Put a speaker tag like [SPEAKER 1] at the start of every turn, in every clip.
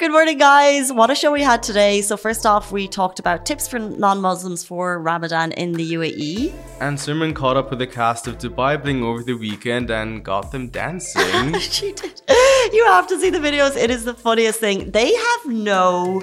[SPEAKER 1] Good morning, guys. What a show we had today. So, first off, we talked about tips for non Muslims for Ramadan in the UAE.
[SPEAKER 2] And Simran caught up with the cast of Dubai Bling over the weekend and got them dancing.
[SPEAKER 1] she did. You have to see the videos. It is the funniest thing. They have no,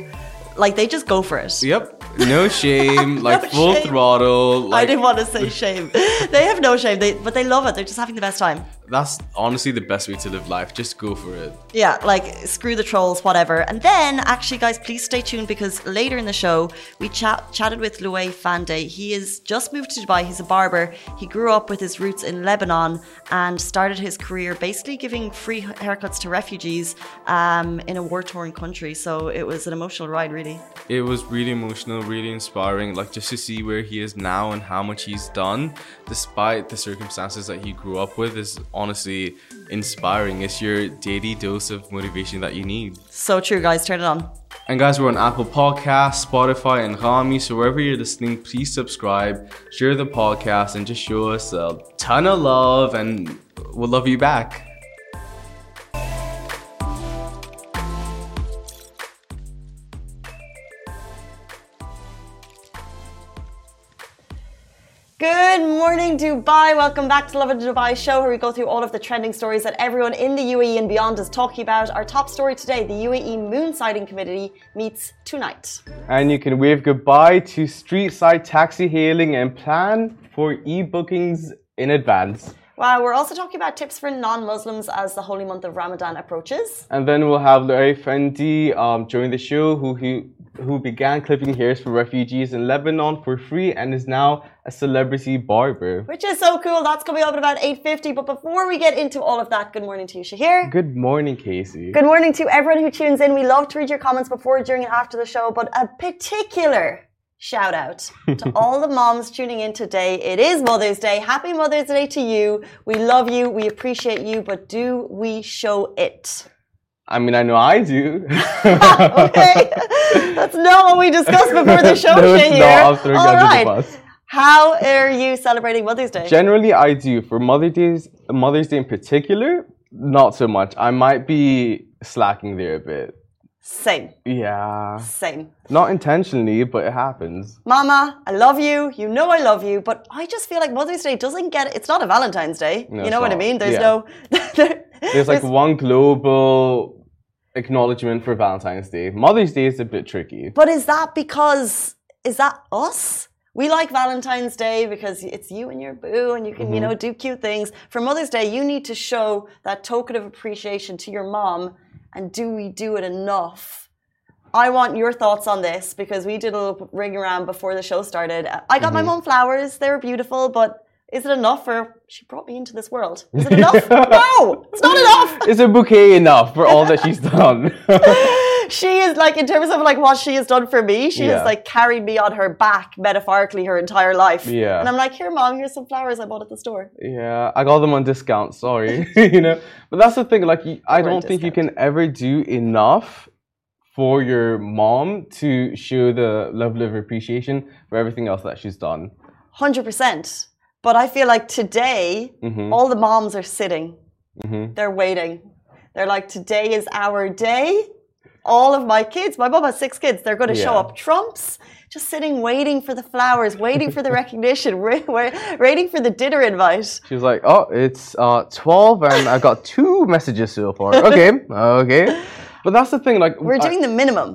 [SPEAKER 1] like, they just go for it.
[SPEAKER 2] Yep. No shame, like
[SPEAKER 1] No
[SPEAKER 2] full
[SPEAKER 1] shame.
[SPEAKER 2] throttle. Like,
[SPEAKER 1] I didn't want to say shame. They have no shame, they, but they love it. They're just having the best time.
[SPEAKER 2] That's honestly the best way to live life. Just go for it.
[SPEAKER 1] Yeah, like screw the trolls, whatever. And then, actually, guys, please stay tuned because later in the show, we chat, chatted with Luay Fandi. He has just moved to Dubai. He's a barber. He grew up with his roots in Lebanon and started his career basically giving free haircuts to refugees um, in a war torn country. So it was an emotional ride, really.
[SPEAKER 2] It was really emotional, really inspiring. Like just to see where he is now and how much he's done, despite the circumstances that he grew up with, is honestly inspiring. It's your daily dose of motivation that you need.
[SPEAKER 1] So true, guys. Turn it on.
[SPEAKER 2] And guys, we're on Apple Podcasts, Spotify, and Rami. So wherever you're listening, please subscribe, share the podcast, and just show us a ton of love, and we'll love you back.
[SPEAKER 1] Good morning, Dubai. Welcome back to Lovin Dubai show, where we go through all of the trending stories that everyone in the UAE and beyond is talking about. Our top story today the UAE Moon Sighting Committee meets tonight.
[SPEAKER 3] And you can wave goodbye to street side taxi hailing and plan for e bookings in advance.
[SPEAKER 1] Wow, we're also talking about tips for non Muslims as the holy month of Ramadan approaches.
[SPEAKER 3] And then we'll have Luay Fandi um, join the show, who, he, who began clipping hairs for refugees in Lebanon for free and is now a celebrity barber.
[SPEAKER 1] Which is so cool. That's coming up at about 8.50. But before we get into all of that, good morning to you, Shahir.
[SPEAKER 3] Good morning, Casey.
[SPEAKER 1] Good morning to everyone who tunes in. We love to read your comments before, during, and after the show, but a particular shout out to all the moms tuning in today. It is Mother's Day. Happy Mother's Day to you. We love you. We appreciate you, but do we show it?
[SPEAKER 3] I mean, I know I do.
[SPEAKER 1] okay. That's not what we discussed before the show,
[SPEAKER 3] no, it's not. Throwing
[SPEAKER 1] All right.
[SPEAKER 3] the bus.
[SPEAKER 1] How are you celebrating Mother's Day?
[SPEAKER 3] Generally, I do. For Mother's Day, Mother's Day in particular, not so much. I might be slacking there a bit.
[SPEAKER 1] Same.
[SPEAKER 3] Yeah.
[SPEAKER 1] Same.
[SPEAKER 3] Not intentionally, but it happens.
[SPEAKER 1] Mama, I love you. You know I love you, but I just feel like Mother's Day doesn't get it's not a Valentine's Day.
[SPEAKER 3] No,
[SPEAKER 1] you know what I mean? There's
[SPEAKER 3] Yeah.
[SPEAKER 1] no there-
[SPEAKER 3] There's like one global acknowledgement for Valentine's Day. Mother's Day is a bit tricky.
[SPEAKER 1] But is that because is that us? We like Valentine's Day because it's you and your boo and you can, you know,
[SPEAKER 3] Mm-hmm.
[SPEAKER 1] do cute things. For Mother's Day, you need to show that token of appreciation to your mom. And do we do it enough? I want your thoughts on this because we did a little ring around before the show started. I got my
[SPEAKER 3] Mm-hmm.
[SPEAKER 1] mom flowers, they were beautiful, but is it enough for she brought me into this world? Is it enough? no, it's not enough.
[SPEAKER 3] Is a bouquet enough for all that she's done?
[SPEAKER 1] she is like in terms of like what she has done for me she has like carried me on her back metaphorically her entire life
[SPEAKER 3] Yeah.
[SPEAKER 1] and i'm like here mom here's some flowers i bought at the store
[SPEAKER 3] yeah, I got them on discount. Sorry, you know. But that's the thing. Like, I don't think you can ever do enough for your mom to show the level of appreciation for everything else that she's done.
[SPEAKER 1] 100% but i feel like today
[SPEAKER 3] Mhm.
[SPEAKER 1] all the moms are sitting
[SPEAKER 3] Mhm.
[SPEAKER 1] they're waiting they're like today is our day all of my kids my mom has six kids they're going to show up trumps just sitting waiting for the flowers waiting for the recognition wa- wa- waiting for the dinner invite
[SPEAKER 3] She was like, "Oh, it's uh 12 and I got two messages so far." Okay, okay. But that's the thing. Like,
[SPEAKER 1] we're
[SPEAKER 3] I-
[SPEAKER 1] doing the minimum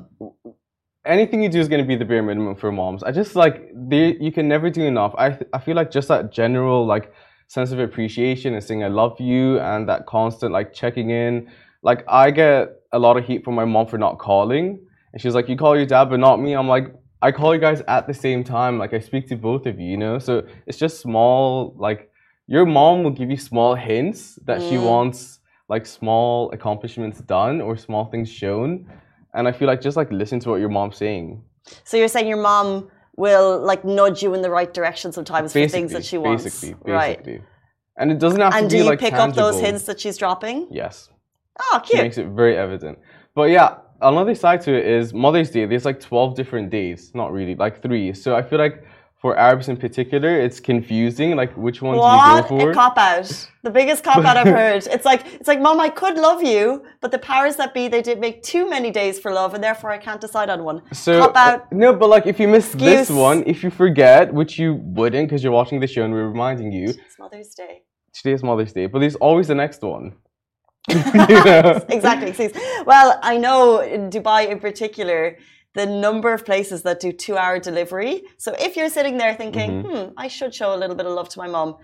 [SPEAKER 3] anything you do is going to be the bare minimum for moms. I just like they you can never do enough. I I feel like just that general like sense of appreciation and saying I love you and that constant like checking in. Like I get a lot of heat from my mom for not calling, and she's like, "You call your dad, but not me." I'm like, "I call you guys at the same time. Like I speak to both of you, you know." So it's just small like your mom will give you small hints that she
[SPEAKER 1] Mm.
[SPEAKER 3] wants like small accomplishments done or small things shown and I feel like just like listen to what your mom's saying.
[SPEAKER 1] So you're saying your mom will like nudge you in the right direction sometimes for things that she wants,
[SPEAKER 3] basically,
[SPEAKER 1] right?
[SPEAKER 3] And it doesn't have
[SPEAKER 1] And
[SPEAKER 3] to be like And do
[SPEAKER 1] you
[SPEAKER 3] like
[SPEAKER 1] pick up those hints that she's dropping?
[SPEAKER 3] Yes,
[SPEAKER 1] Oh,
[SPEAKER 3] she
[SPEAKER 1] cute.
[SPEAKER 3] makes it very evident. But yeah, another side to it is Mother's Day. There's like twelve different days, not really, like three. So I feel like for Arabs in particular, it's confusing. Like which ones
[SPEAKER 1] What
[SPEAKER 3] you go for.
[SPEAKER 1] a cop out! The biggest cop out I've heard. It's like it's like, Mom, I could love you, but the powers that be they did make too many days for love, and therefore I can't decide on one.
[SPEAKER 3] so
[SPEAKER 1] cop out.
[SPEAKER 3] uh, no, but like if you miss this one, if you forget, which you wouldn't because you're watching the show and we're reminding you,
[SPEAKER 1] It's Mother's Day.
[SPEAKER 3] Today is Mother's Day, but there's always the next one. You know?
[SPEAKER 1] exactly. excuse. Well, I know in Dubai in particular, the number of places that do two hour delivery. So if you're sitting there thinking,
[SPEAKER 3] Mm-hmm.
[SPEAKER 1] hmm, I should show a little bit of love to my mom,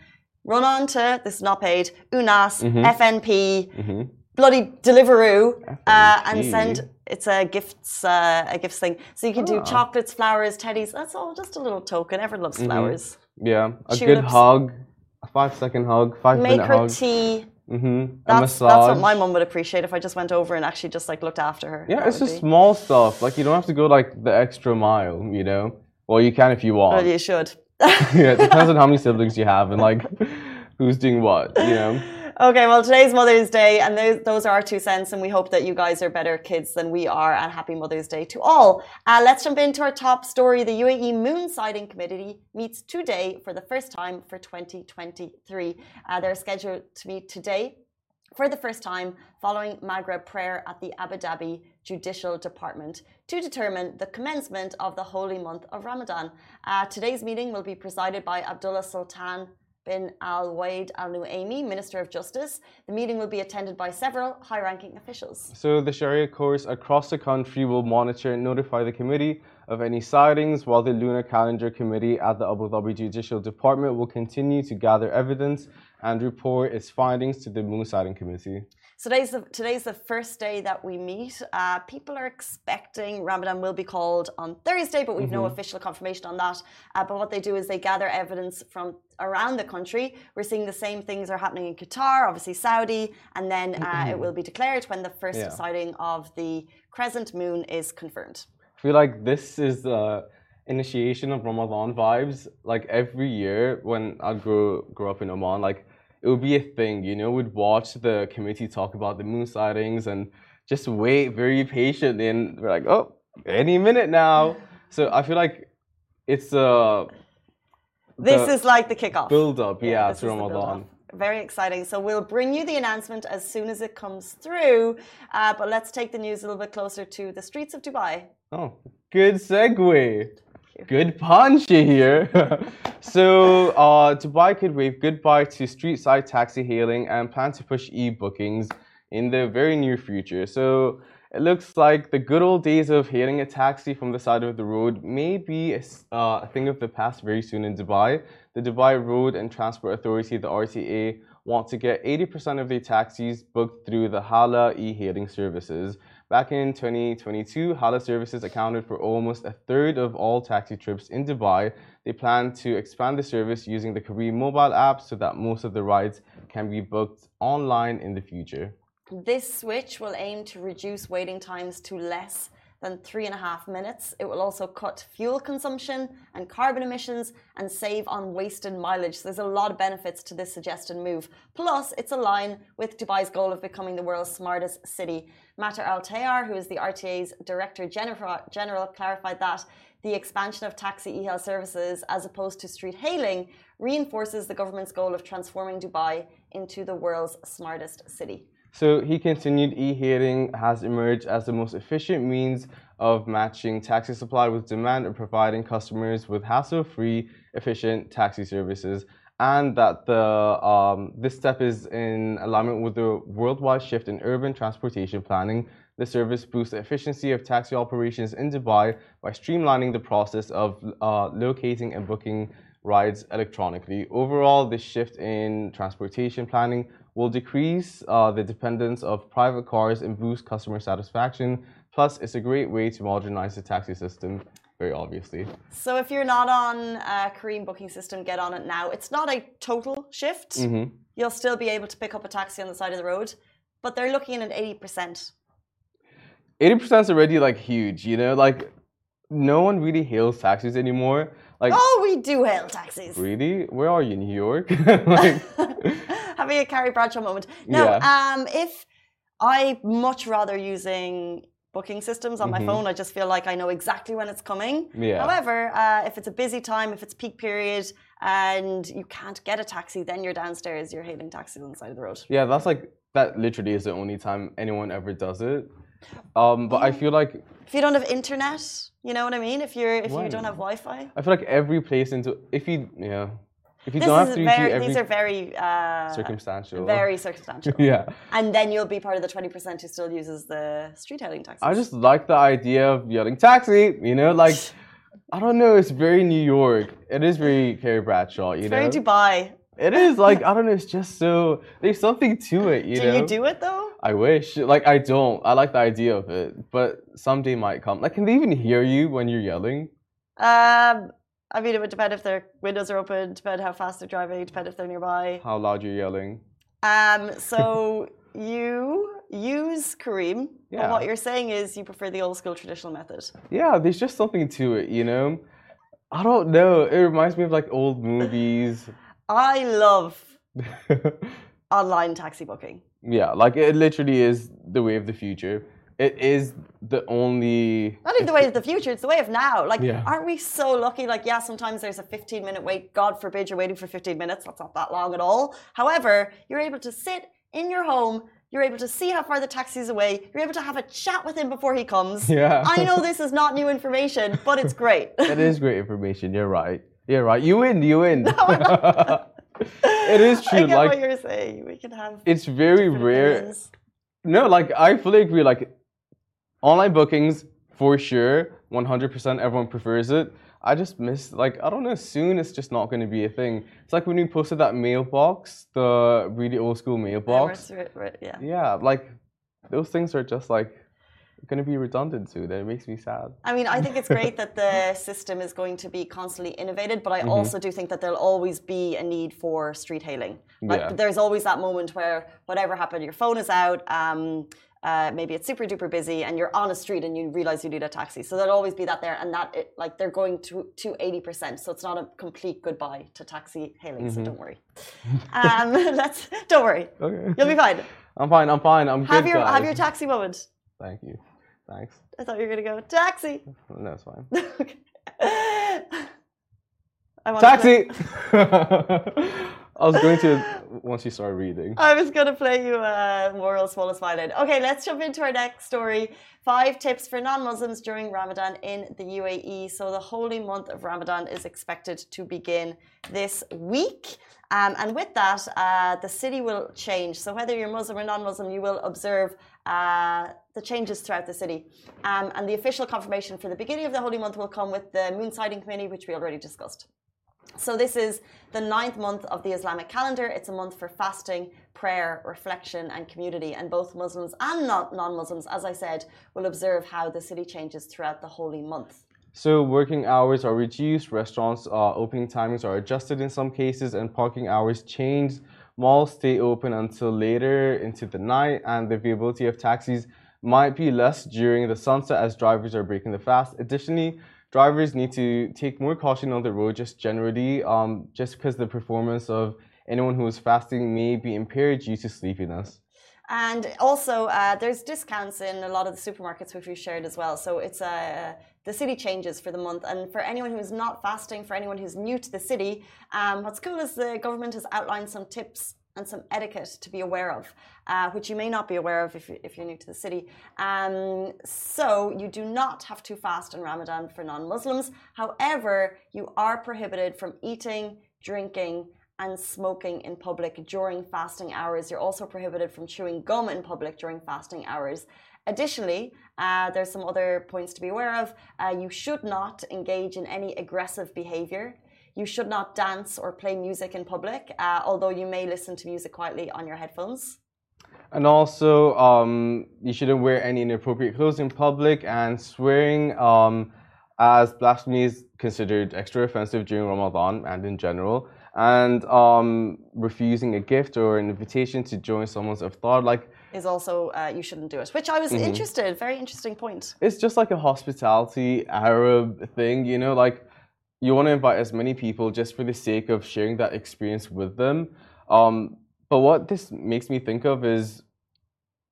[SPEAKER 1] run on to, this is not paid, UNAS,
[SPEAKER 3] Mm-hmm.
[SPEAKER 1] FNP, bloody Deliveroo, uh, and send, it's a gifts, uh, a gifts thing. So you can do
[SPEAKER 3] Ah.
[SPEAKER 1] chocolates, flowers, teddies. That's all just a little token. Everyone loves
[SPEAKER 3] Mm-hmm.
[SPEAKER 1] flowers.
[SPEAKER 3] Yeah, a good hug, a five second hug, five
[SPEAKER 1] Make
[SPEAKER 3] minute
[SPEAKER 1] her
[SPEAKER 3] hug.
[SPEAKER 1] tea.
[SPEAKER 3] Mm-hmm.
[SPEAKER 1] That's, that's what my mom would appreciate if I just went over and actually just like looked after her.
[SPEAKER 3] Yeah,
[SPEAKER 1] That
[SPEAKER 3] it's just
[SPEAKER 1] be-
[SPEAKER 3] small stuff. Like you don't have to go like the extra mile, you know. Well, you can if you want.
[SPEAKER 1] Well, you should.
[SPEAKER 3] yeah, it depends on how many siblings you have and like who's doing what, you know.
[SPEAKER 1] Okay, well, today's Mother's Day, and those, those are our two cents, and we hope that you guys are better kids than we are, and happy Mother's Day to all. Uh, let's jump into our top story. The UAE Moon Sighting Committee meets today for the first time for 2023. Uh, they're scheduled to meet today for the first time following Maghreb prayer at the Abu Dhabi Judicial Department to determine the commencement of the holy month of Ramadan. Uh, today's meeting will be presided by Abdullah Sultan bin Awad Al Nuaimi, Minister of Justice. The meeting will be attended by several high ranking officials.
[SPEAKER 3] So the Sharia courts across the country will monitor and notify the committee of any sightings, while the Lunar Calendar Committee at the Abu Dhabi Judicial Department will continue to gather evidence and report its findings to the Moon Sighting Committee.
[SPEAKER 1] So today's the, today's the first day that we meet. Uh, people are expecting Ramadan will be called on Thursday, but we've no official confirmation on that. Uh, but what they do is they gather evidence from around the country. We're seeing the same things are happening in Qatar, obviously Saudi, and then uh, it will be declared when the first
[SPEAKER 3] Yeah.
[SPEAKER 1] sighting of the crescent moon is confirmed.
[SPEAKER 3] I feel like this is the initiation of Ramadan vibes. Like every year when I grew grow up in Oman, like it would be a thing, you know, we'd watch the committee talk about the moon sightings and just wait very patiently and we're like, oh, any minute now. So I feel like it's a
[SPEAKER 1] This is like the kickoff.
[SPEAKER 3] build up, yeah,
[SPEAKER 1] this
[SPEAKER 3] to Ramadan.
[SPEAKER 1] Very exciting. So we'll bring you the announcement as soon as it comes through. Uh, but let's take the news a little bit closer to the streets of Dubai.
[SPEAKER 3] Oh, good segue. Good punch here. so, uh, Dubai could wave goodbye to street side taxi hailing and plan to push e bookings in the very near future. So, it looks like the good old days of hailing a taxi from the side of the road may be uh, a thing of the past very soon in Dubai. The Dubai Road and Transport Authority, the RTA, want to get 80% of their taxis booked through the Hala e hailing services. Back in 2022, Hala services accounted for almost a third of all taxi trips in Dubai. They plan to expand the service using the Careem mobile app so that most of the rides can be booked online in the future.
[SPEAKER 1] This switch will aim to reduce waiting times to less than three and a half minutes. It will also cut fuel consumption and carbon emissions and save on wasted mileage. So there's a lot of benefits to this suggested move. Plus, it's aligned with Dubai's goal of becoming the world's smartest city. Mattar Al Tayer, who is the RTA's Director General, clarified that the expansion of taxi e-hail services as opposed to street hailing reinforces the government's goal of transforming Dubai into the world's smartest city.
[SPEAKER 3] So he continued e-hailing has emerged as the most efficient means of matching taxi supply with demand and providing customers with hassle-free, efficient taxi services. And that the um, this step is in alignment with the worldwide shift in urban transportation planning. The service boosts the efficiency of taxi operations in Dubai by streamlining the process of uh, locating and booking rides electronically. Overall, this shift in transportation planning will decrease uh, the dependence of private cars and boost customer satisfaction. Plus, it's a great way to modernize the taxi system, very obviously.
[SPEAKER 1] So if you're not on a Careem booking system, get on it now. It's not a total shift.
[SPEAKER 3] Mm-hmm.
[SPEAKER 1] You'll still be able to pick up a taxi on the side of the road, but they're looking at an 80%.
[SPEAKER 3] 80% is already like huge, you know? Like, no one really hails taxis anymore. Like,
[SPEAKER 1] Oh, we do hail taxis.
[SPEAKER 3] really? Where are you, New York? like,
[SPEAKER 1] Having a Carrie Bradshaw moment. No,
[SPEAKER 3] Yeah.
[SPEAKER 1] um, if I much rather using booking systems on my phone. I just feel like I know exactly when it's coming.
[SPEAKER 3] Mm-hmm. Yeah.
[SPEAKER 1] However, uh, if it's a busy time, if it's peak period, and you can't get a taxi, then you're downstairs. You're hailing taxis on the side of the road.
[SPEAKER 3] Yeah, that's like that. Literally, is the only time anyone ever does it. Um, but I feel like
[SPEAKER 1] If you don't have internet, you know what I mean. If you're if you don't have Wi-Fi,
[SPEAKER 3] I feel like every place into if you yeah if you
[SPEAKER 1] this
[SPEAKER 3] don't have 3G,
[SPEAKER 1] very.
[SPEAKER 3] every
[SPEAKER 1] These are very uh,
[SPEAKER 3] circumstantial.
[SPEAKER 1] very circumstantial.
[SPEAKER 3] yeah.
[SPEAKER 1] And then you'll be part of the twenty percent who still uses the street hailing taxi.
[SPEAKER 3] I just like the idea of yelling taxi. You know, like I don't know. It's very New York. It is very Carrie Bradshaw. You
[SPEAKER 1] it's
[SPEAKER 3] know,
[SPEAKER 1] very Dubai.
[SPEAKER 3] It is like I don't know. It's just so there's something to it. You
[SPEAKER 1] do
[SPEAKER 3] know.
[SPEAKER 1] you do it though?
[SPEAKER 3] I wish. Like I don't. I like the idea of it, but someday might come. Like, can they even hear you when you're yelling?
[SPEAKER 1] Um, I mean, it would depend if their windows are open, depend how fast they're driving, depend if they're nearby.
[SPEAKER 3] How loud you're yelling?
[SPEAKER 1] Um, so you use Careem, but what you're saying is you prefer the old school traditional method.
[SPEAKER 3] Yeah, there's just something to it. You know. I don't know. It reminds me of like old movies.
[SPEAKER 1] I love online taxi booking.
[SPEAKER 3] yeah, like it literally is the way of the future. It is the only.
[SPEAKER 1] Not even the way of the future, it's the way of now. Like,
[SPEAKER 3] Yeah.
[SPEAKER 1] aren't we so lucky? Like, yeah, sometimes there's a 15 minute wait. God forbid you're waiting for 15 minutes. That's not that long at all. However, you're able to sit in your home. You're able to see how far the taxi is away. You're able to have a chat with him before he comes.
[SPEAKER 3] Yeah.
[SPEAKER 1] I know this is not new information, but it's great.
[SPEAKER 3] It is great information. You're right. You're right. You win. You win. Oh it is
[SPEAKER 1] I
[SPEAKER 3] true.
[SPEAKER 1] get
[SPEAKER 3] Like
[SPEAKER 1] what you're saying. We can have.
[SPEAKER 3] it's very rare.
[SPEAKER 1] opinions.
[SPEAKER 3] No, like I fully agree. Like online bookings for sure, 100%. Everyone prefers it. I just miss like I don't know. Soon it's just not going to be a thing. It's like when we posted that mailbox, the really old school mailbox.
[SPEAKER 1] Yeah, yeah.
[SPEAKER 3] Yeah, like those things are just like going to be redundant soon. It makes me sad.
[SPEAKER 1] I mean, I think it's great that the system is going to be constantly innovated, but I
[SPEAKER 3] Mm-hmm.
[SPEAKER 1] also do think that there'll always be a need for street hailing. Like,
[SPEAKER 3] Yeah.
[SPEAKER 1] there's always that moment where whatever happened, your phone is out, um, uh, maybe it's super duper busy, and you're on a street and you realize you need a taxi. So there'll always be that there, and that it, like they're going to to eighty percent. So it's not a complete goodbye to taxi hailing.
[SPEAKER 3] Mm-hmm.
[SPEAKER 1] So don't worry. Um, let's don't worry.
[SPEAKER 3] Okay.
[SPEAKER 1] You'll be fine.
[SPEAKER 3] I'm fine. I'm fine. I'm
[SPEAKER 1] Have
[SPEAKER 3] good.
[SPEAKER 1] your have your taxi moment.
[SPEAKER 3] Thank you. Thanks.
[SPEAKER 1] I thought you were gonna go taxi.
[SPEAKER 3] No, it's fine.
[SPEAKER 1] okay. I want to
[SPEAKER 3] Taxi. I was going to once you start reading.
[SPEAKER 1] I was going to play you a moral smallest violin. Okay, let's jump into our next story. Five tips for non-Muslims during Ramadan in the UAE. So the holy month of Ramadan is expected to begin this week. Um, and with that, uh, the city will change. So whether you're Muslim or non-Muslim, you will observe uh, the changes throughout the city. Um, and the official confirmation for the beginning of the holy month will come with the moon sighting committee, which we already discussed. So this is the ninth month of the Islamic calendar. It's a month for fasting, prayer, reflection, and community. And both Muslims and non- non-Muslims, as I said, will observe how the city changes throughout the holy month.
[SPEAKER 3] So working hours are reduced, restaurants uh, opening timings are adjusted in some cases, and parking hours changed. Malls stay open until later into the night, and the availability of taxis might be less during the sunset as drivers are breaking the fast. Additionally, drivers need to take more caution on the road just generally, um, just because the performance of anyone who is fasting may be impaired due to sleepiness.
[SPEAKER 1] And also, uh, there's discounts in a lot of the supermarkets, which we shared as well. So it's uh, the city changes for the month. And for anyone who's not fasting, for anyone who's new to the city, um, what's cool is the government has outlined some tips and some etiquette to be aware of, uh, which you may not be aware of if, you, if you're new to the city. Um, so you do not have to fast in Ramadan for non-Muslims. However, you are prohibited from eating, drinking, and smoking in public during fasting hours. You're also prohibited from chewing gum in public during fasting hours. Additionally, uh, there's some other points to be aware of. Uh, you should not engage in any aggressive behavior. You should not dance or play music in public, uh, although you may listen to music quietly on your headphones.
[SPEAKER 3] And also, um, you shouldn't wear any inappropriate clothes in public, and swearing um, as blasphemy is considered extra offensive during Ramadan and in general. And um, refusing a gift or an invitation to join someone's iftar, like
[SPEAKER 1] Is also uh, you shouldn't do it, which I was interested. Very interesting point.
[SPEAKER 3] it's just like a hospitality Arab thing, you know, like you want to invite as many people just for the sake of sharing that experience with them. Um, but what this makes me think of is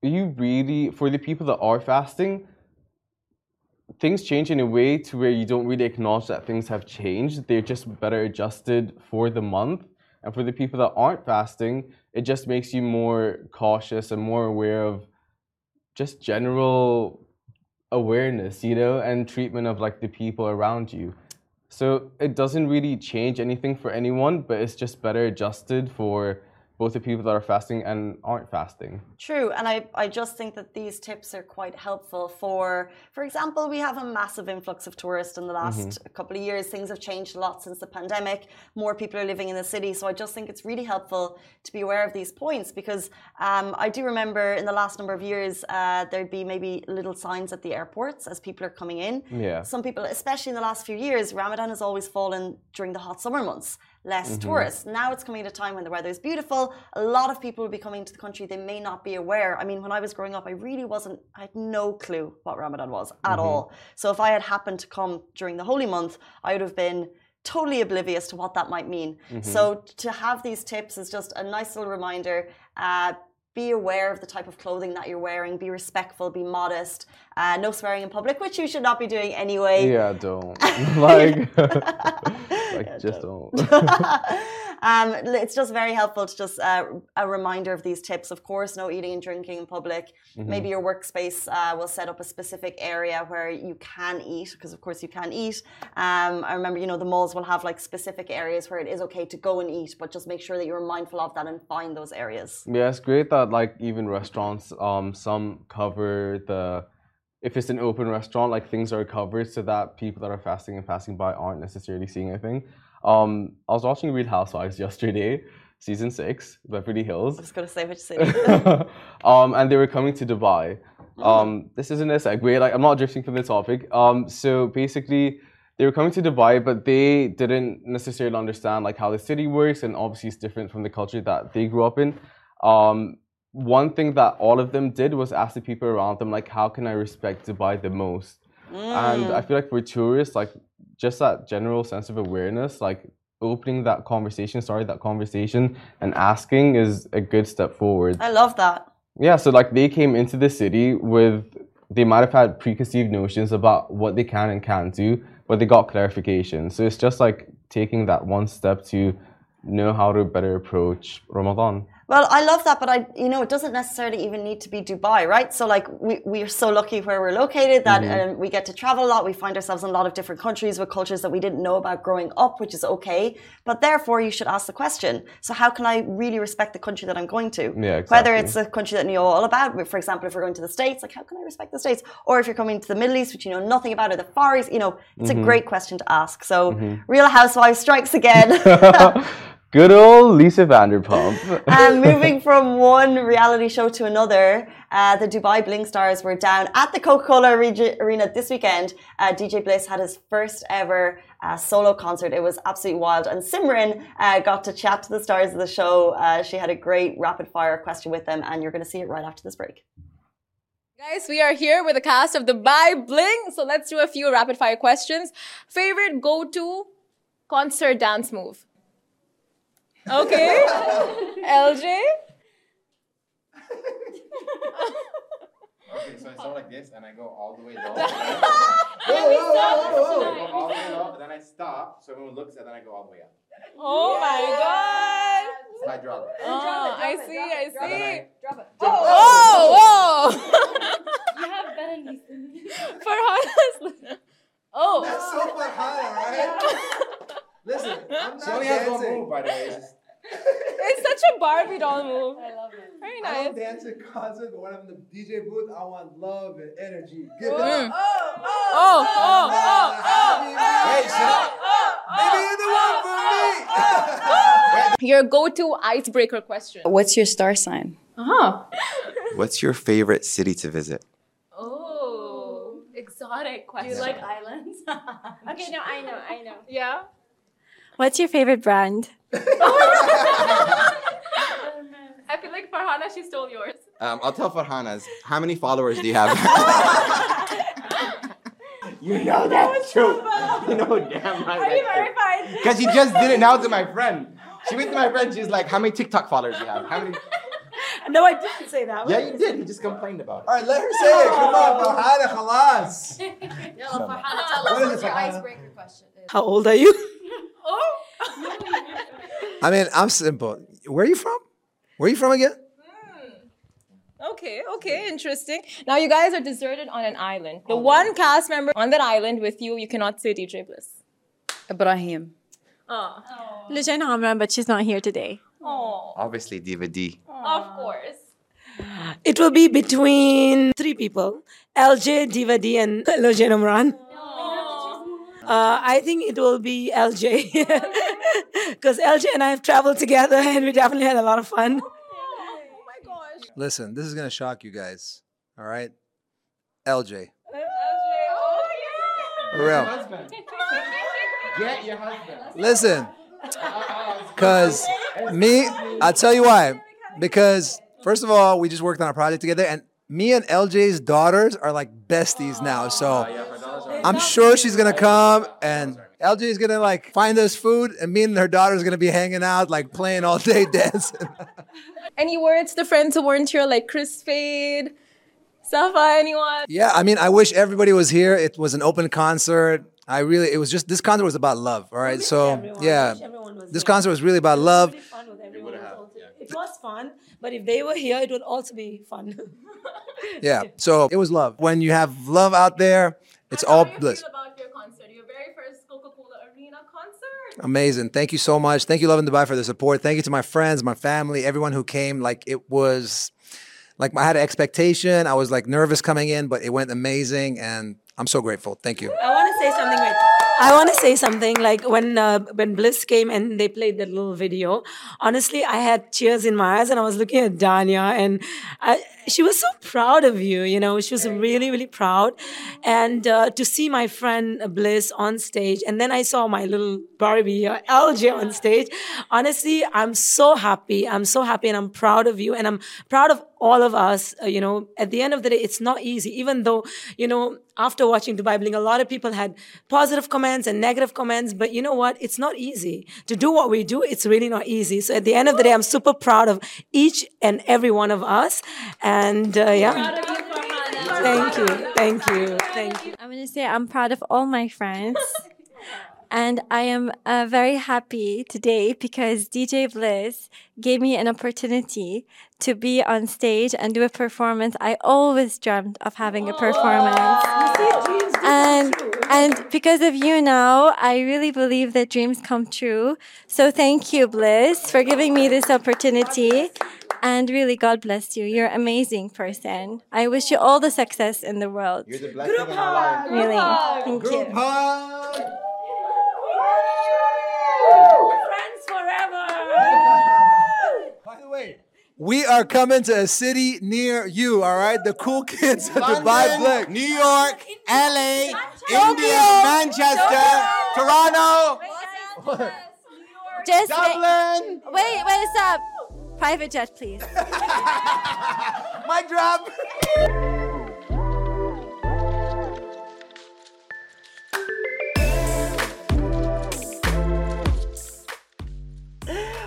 [SPEAKER 3] you really, for the people that are fasting, things change in a way to where you don't really acknowledge that things have changed. They're just better adjusted for the month. And for the people that aren't fasting, it just makes you more cautious and more aware of just general awareness, you know, and treatment of like the people around you. So it doesn't really change anything for anyone, but it's just better adjusted for both the people that are fasting and aren't fasting.
[SPEAKER 1] True, and I, I just think that these tips are quite helpful for, for example, we have a massive influx of tourists in the last mm-hmm. couple of years. Things have changed a lot since the pandemic. More people are living in the city, so I just think it's really helpful to be aware of these points because um, I do remember in the last number of years uh, there'd be maybe little signs at the airports as people are coming in.
[SPEAKER 3] Yeah.
[SPEAKER 1] Some people, especially in the last few years, Ramadan has always fallen during the hot summer months less mm-hmm. tourists. Now it's coming at a time when the weather is beautiful. A lot of people will be coming to the country. They may not be aware. I mean, when I was growing up, I really wasn't, I had no clue what Ramadan was at mm-hmm. all. So if I had happened to come during the holy month, I would have been totally oblivious to what that might mean. Mm-hmm. So to have these tips is just a nice little reminder. Uh, be aware of the type of clothing that you're wearing. Be respectful. Be modest. Uh, no swearing in public, which you should not be doing anyway.
[SPEAKER 3] Yeah, don't. like, like yeah, just don't. don't.
[SPEAKER 1] Um, it's just very helpful to just uh, a reminder of these tips. Of course, no eating and drinking in public. Mm-hmm. Maybe your workspace uh, will set up a specific area where you can eat, because of course you can eat. Um, I remember, you know, the malls will have like specific areas where it is okay to go and eat, but just make sure that you're mindful of that and find those areas.
[SPEAKER 3] Yeah, it's great that like even restaurants, um, some cover the if it's an open restaurant, like things are covered so that people that are fasting and passing by aren't necessarily seeing anything. Um, I was watching Real Housewives yesterday, season six, Beverly Hills.
[SPEAKER 1] I was gonna say which city.
[SPEAKER 3] um, and they were coming to Dubai. Mm. Um, this isn't a segue. Like I'm not drifting from the topic. Um, so basically, they were coming to Dubai, but they didn't necessarily understand like how the city works, and obviously it's different from the culture that they grew up in. Um, one thing that all of them did was ask the people around them like how can i respect dubai the most mm. and i feel like for tourists like just that general sense of awareness like opening that conversation sorry, that conversation and asking is a good step forward.
[SPEAKER 1] I love that.
[SPEAKER 3] Yeah so like they came into the city with they might have had preconceived notions about what they can and can't do but they got clarification. So it's just like taking that one step to know how to better approach ramadan
[SPEAKER 1] well, I love that, but I, you know, it doesn't necessarily even need to be Dubai, right? So, like, we, we are so lucky where we're located that mm-hmm. um, we get to travel a lot. We find ourselves in a lot of different countries with cultures that we didn't know about growing up, which is okay. But therefore, you should ask the question: So, how can I really respect the country that I'm going to?
[SPEAKER 3] Yeah, exactly.
[SPEAKER 1] Whether it's a country that you know all about, for example, if we're going to the States, like, how can I respect the States? Or if you're coming to the Middle East, which you know nothing about, or the Far East, you know, it's mm-hmm. a great question to ask. So, mm-hmm. Real Housewives strikes again.
[SPEAKER 3] Good old Lisa Vanderpump.
[SPEAKER 1] and moving from one reality show to another, uh, the Dubai Bling Stars were down at the Coca-Cola Arena this weekend. Uh, DJ Bliss had his first ever uh, solo concert. It was absolutely wild. And Simran uh, got to chat to the stars of the show. Uh, she had a great rapid fire question with them, and you're going to see it right after this break.
[SPEAKER 4] Guys, we are here with the cast of Dubai Bling. So let's do a few rapid fire questions. Favorite go-to concert dance move? Okay. LJ?
[SPEAKER 5] Okay, so I start like this and I go all the way low. whoa, whoa, whoa, whoa, whoa. I go all the way low, then I stop, so everyone looks and then I go all the way up.
[SPEAKER 4] Oh my god!
[SPEAKER 5] So I drop it.
[SPEAKER 4] Oh,
[SPEAKER 5] drop
[SPEAKER 4] it, I see, I see.
[SPEAKER 5] Drop it.
[SPEAKER 4] Oh,
[SPEAKER 6] whoa! you have better knees than me.
[SPEAKER 4] Farhana's. Oh.
[SPEAKER 5] That's so Farhana, right? Listen, I'm not she only dancing. has one move, by the way
[SPEAKER 4] it's such a Barbie doll move.
[SPEAKER 6] I love it.
[SPEAKER 4] Very nice.
[SPEAKER 5] I don't dance at concerts, but when I'm in the DJ booth, I want love and energy. Give
[SPEAKER 4] oh,
[SPEAKER 5] it
[SPEAKER 4] mm. oh, oh, oh, oh, oh, oh,
[SPEAKER 5] oh, Wait, shut
[SPEAKER 4] up. Maybe you're the one for me. Your go-to icebreaker question.
[SPEAKER 6] What's your star sign?
[SPEAKER 4] Uh-huh.
[SPEAKER 7] What's your favorite city to visit?
[SPEAKER 4] Oh, exotic question.
[SPEAKER 6] Do you like islands?
[SPEAKER 4] okay, no, I know, I know. Yeah.
[SPEAKER 6] What's your favorite brand? I
[SPEAKER 4] feel like Farhana, she stole yours.
[SPEAKER 7] Um, I'll tell Farhana's. How many followers do you have?
[SPEAKER 5] you know that's true. You know damn right. Are you verified? Because she just did it now to my friend. She went to my friend. She's like, "How many TikTok followers do you have? How many?"
[SPEAKER 8] No, I didn't say that.
[SPEAKER 5] Yeah, you did. He just complained about it.
[SPEAKER 9] All right, let her say it. Come on, Farhana, khalas.
[SPEAKER 10] Yalla, Farhana, tell us
[SPEAKER 9] What is
[SPEAKER 10] what your icebreaker question is.
[SPEAKER 8] How old are you? oh.
[SPEAKER 9] I mean, I'm simple. Where are you from? Where are you from again? Hmm.
[SPEAKER 4] Okay, okay, interesting. Now you guys are deserted on an island. The oh, one cast member on that island with you, you cannot say DJ Bliss.
[SPEAKER 6] Ibrahim.
[SPEAKER 4] Oh,
[SPEAKER 6] Lujan Hamran, but she's not here today.
[SPEAKER 4] oh,
[SPEAKER 7] Obviously, Diva D.
[SPEAKER 4] of course.
[SPEAKER 8] It will be between three people LJ, Diva D, and Lojan Umran. Uh, I think it will be LJ. Because LJ and I have traveled together and we definitely had a lot of fun. Oh my gosh.
[SPEAKER 9] Listen, this is gonna shock you guys. All right, LJ. LJ. Oh, For real.
[SPEAKER 5] Get your husband.
[SPEAKER 9] Listen, because me, I'll tell you why. Because first of all, we just worked on a project together, and me and LJ's daughters are like besties now. So I'm sure she's gonna come, and LJ is gonna like find us food, and me and her daughter's gonna be hanging out, like playing all day, dancing.
[SPEAKER 4] Any words to friends who weren't here, like Kris Fade, Safa, anyone?
[SPEAKER 9] Yeah, I mean, I wish everybody was here. It was an open concert. I really, it was just this concert was about love. All right, so yeah, this concert was really about love.
[SPEAKER 8] Fun with everyone also. It was fun, but if they were here, it would also be fun.
[SPEAKER 9] Yeah, so it was love. When you have love out there, it's all bliss.
[SPEAKER 4] about your concert, your very first Coca-Cola Arena concert.
[SPEAKER 9] Amazing. Thank you so much. Thank you, Lovin Dubai, for the support. Thank you to my friends, my family, everyone who came. Like it was, like I had an expectation. I was like nervous coming in, but it went amazing, and I'm so grateful. Thank you.
[SPEAKER 8] I want to say something. Like, I want to say something. Like when uh, when Bliss came and they played that little video. Honestly, I had tears in my eyes, and I was looking at Danya, and I, she was so proud of you. You know, she was really really proud, and uh, to see my friend Bliss on stage, and then I saw my little Barbie uh, LJ on stage. Honestly, I'm so happy. I'm so happy, and I'm proud of you, and I'm proud of all of us. Uh, you know, at the end of the day, it's not easy. Even though you know, after watching Dubai Bling, a lot of people had positive comments and negative comments. But you know what? It's not easy to do what we do. It's really not easy. So at the end of the day, I'm super proud of each and every one of us. And uh, yeah, thank you, thank you, thank you.
[SPEAKER 6] I'm going to say I'm proud of all my friends. and I am uh, very happy today because DJ Bliss gave me an opportunity to be on stage and do a performance. I always dreamt of having a performance. And and because of you now, I really believe that dreams come true. So thank you, Bliss, for giving me this opportunity. And really, God bless you. You're an amazing person. I wish you all the success in the world.
[SPEAKER 5] You're the blessing in our life.
[SPEAKER 6] Really. Thank you.
[SPEAKER 9] Group hug.
[SPEAKER 8] Friends forever.
[SPEAKER 9] By the way, we are coming to a city near you. All right, the cool kids at Dubai
[SPEAKER 5] London,
[SPEAKER 9] Blick.
[SPEAKER 5] New York, LA, India, Manchester, Toronto,
[SPEAKER 6] Just wait,
[SPEAKER 5] Dublin.
[SPEAKER 6] wait, wait, stop. Private jet, please.
[SPEAKER 9] Mic drop.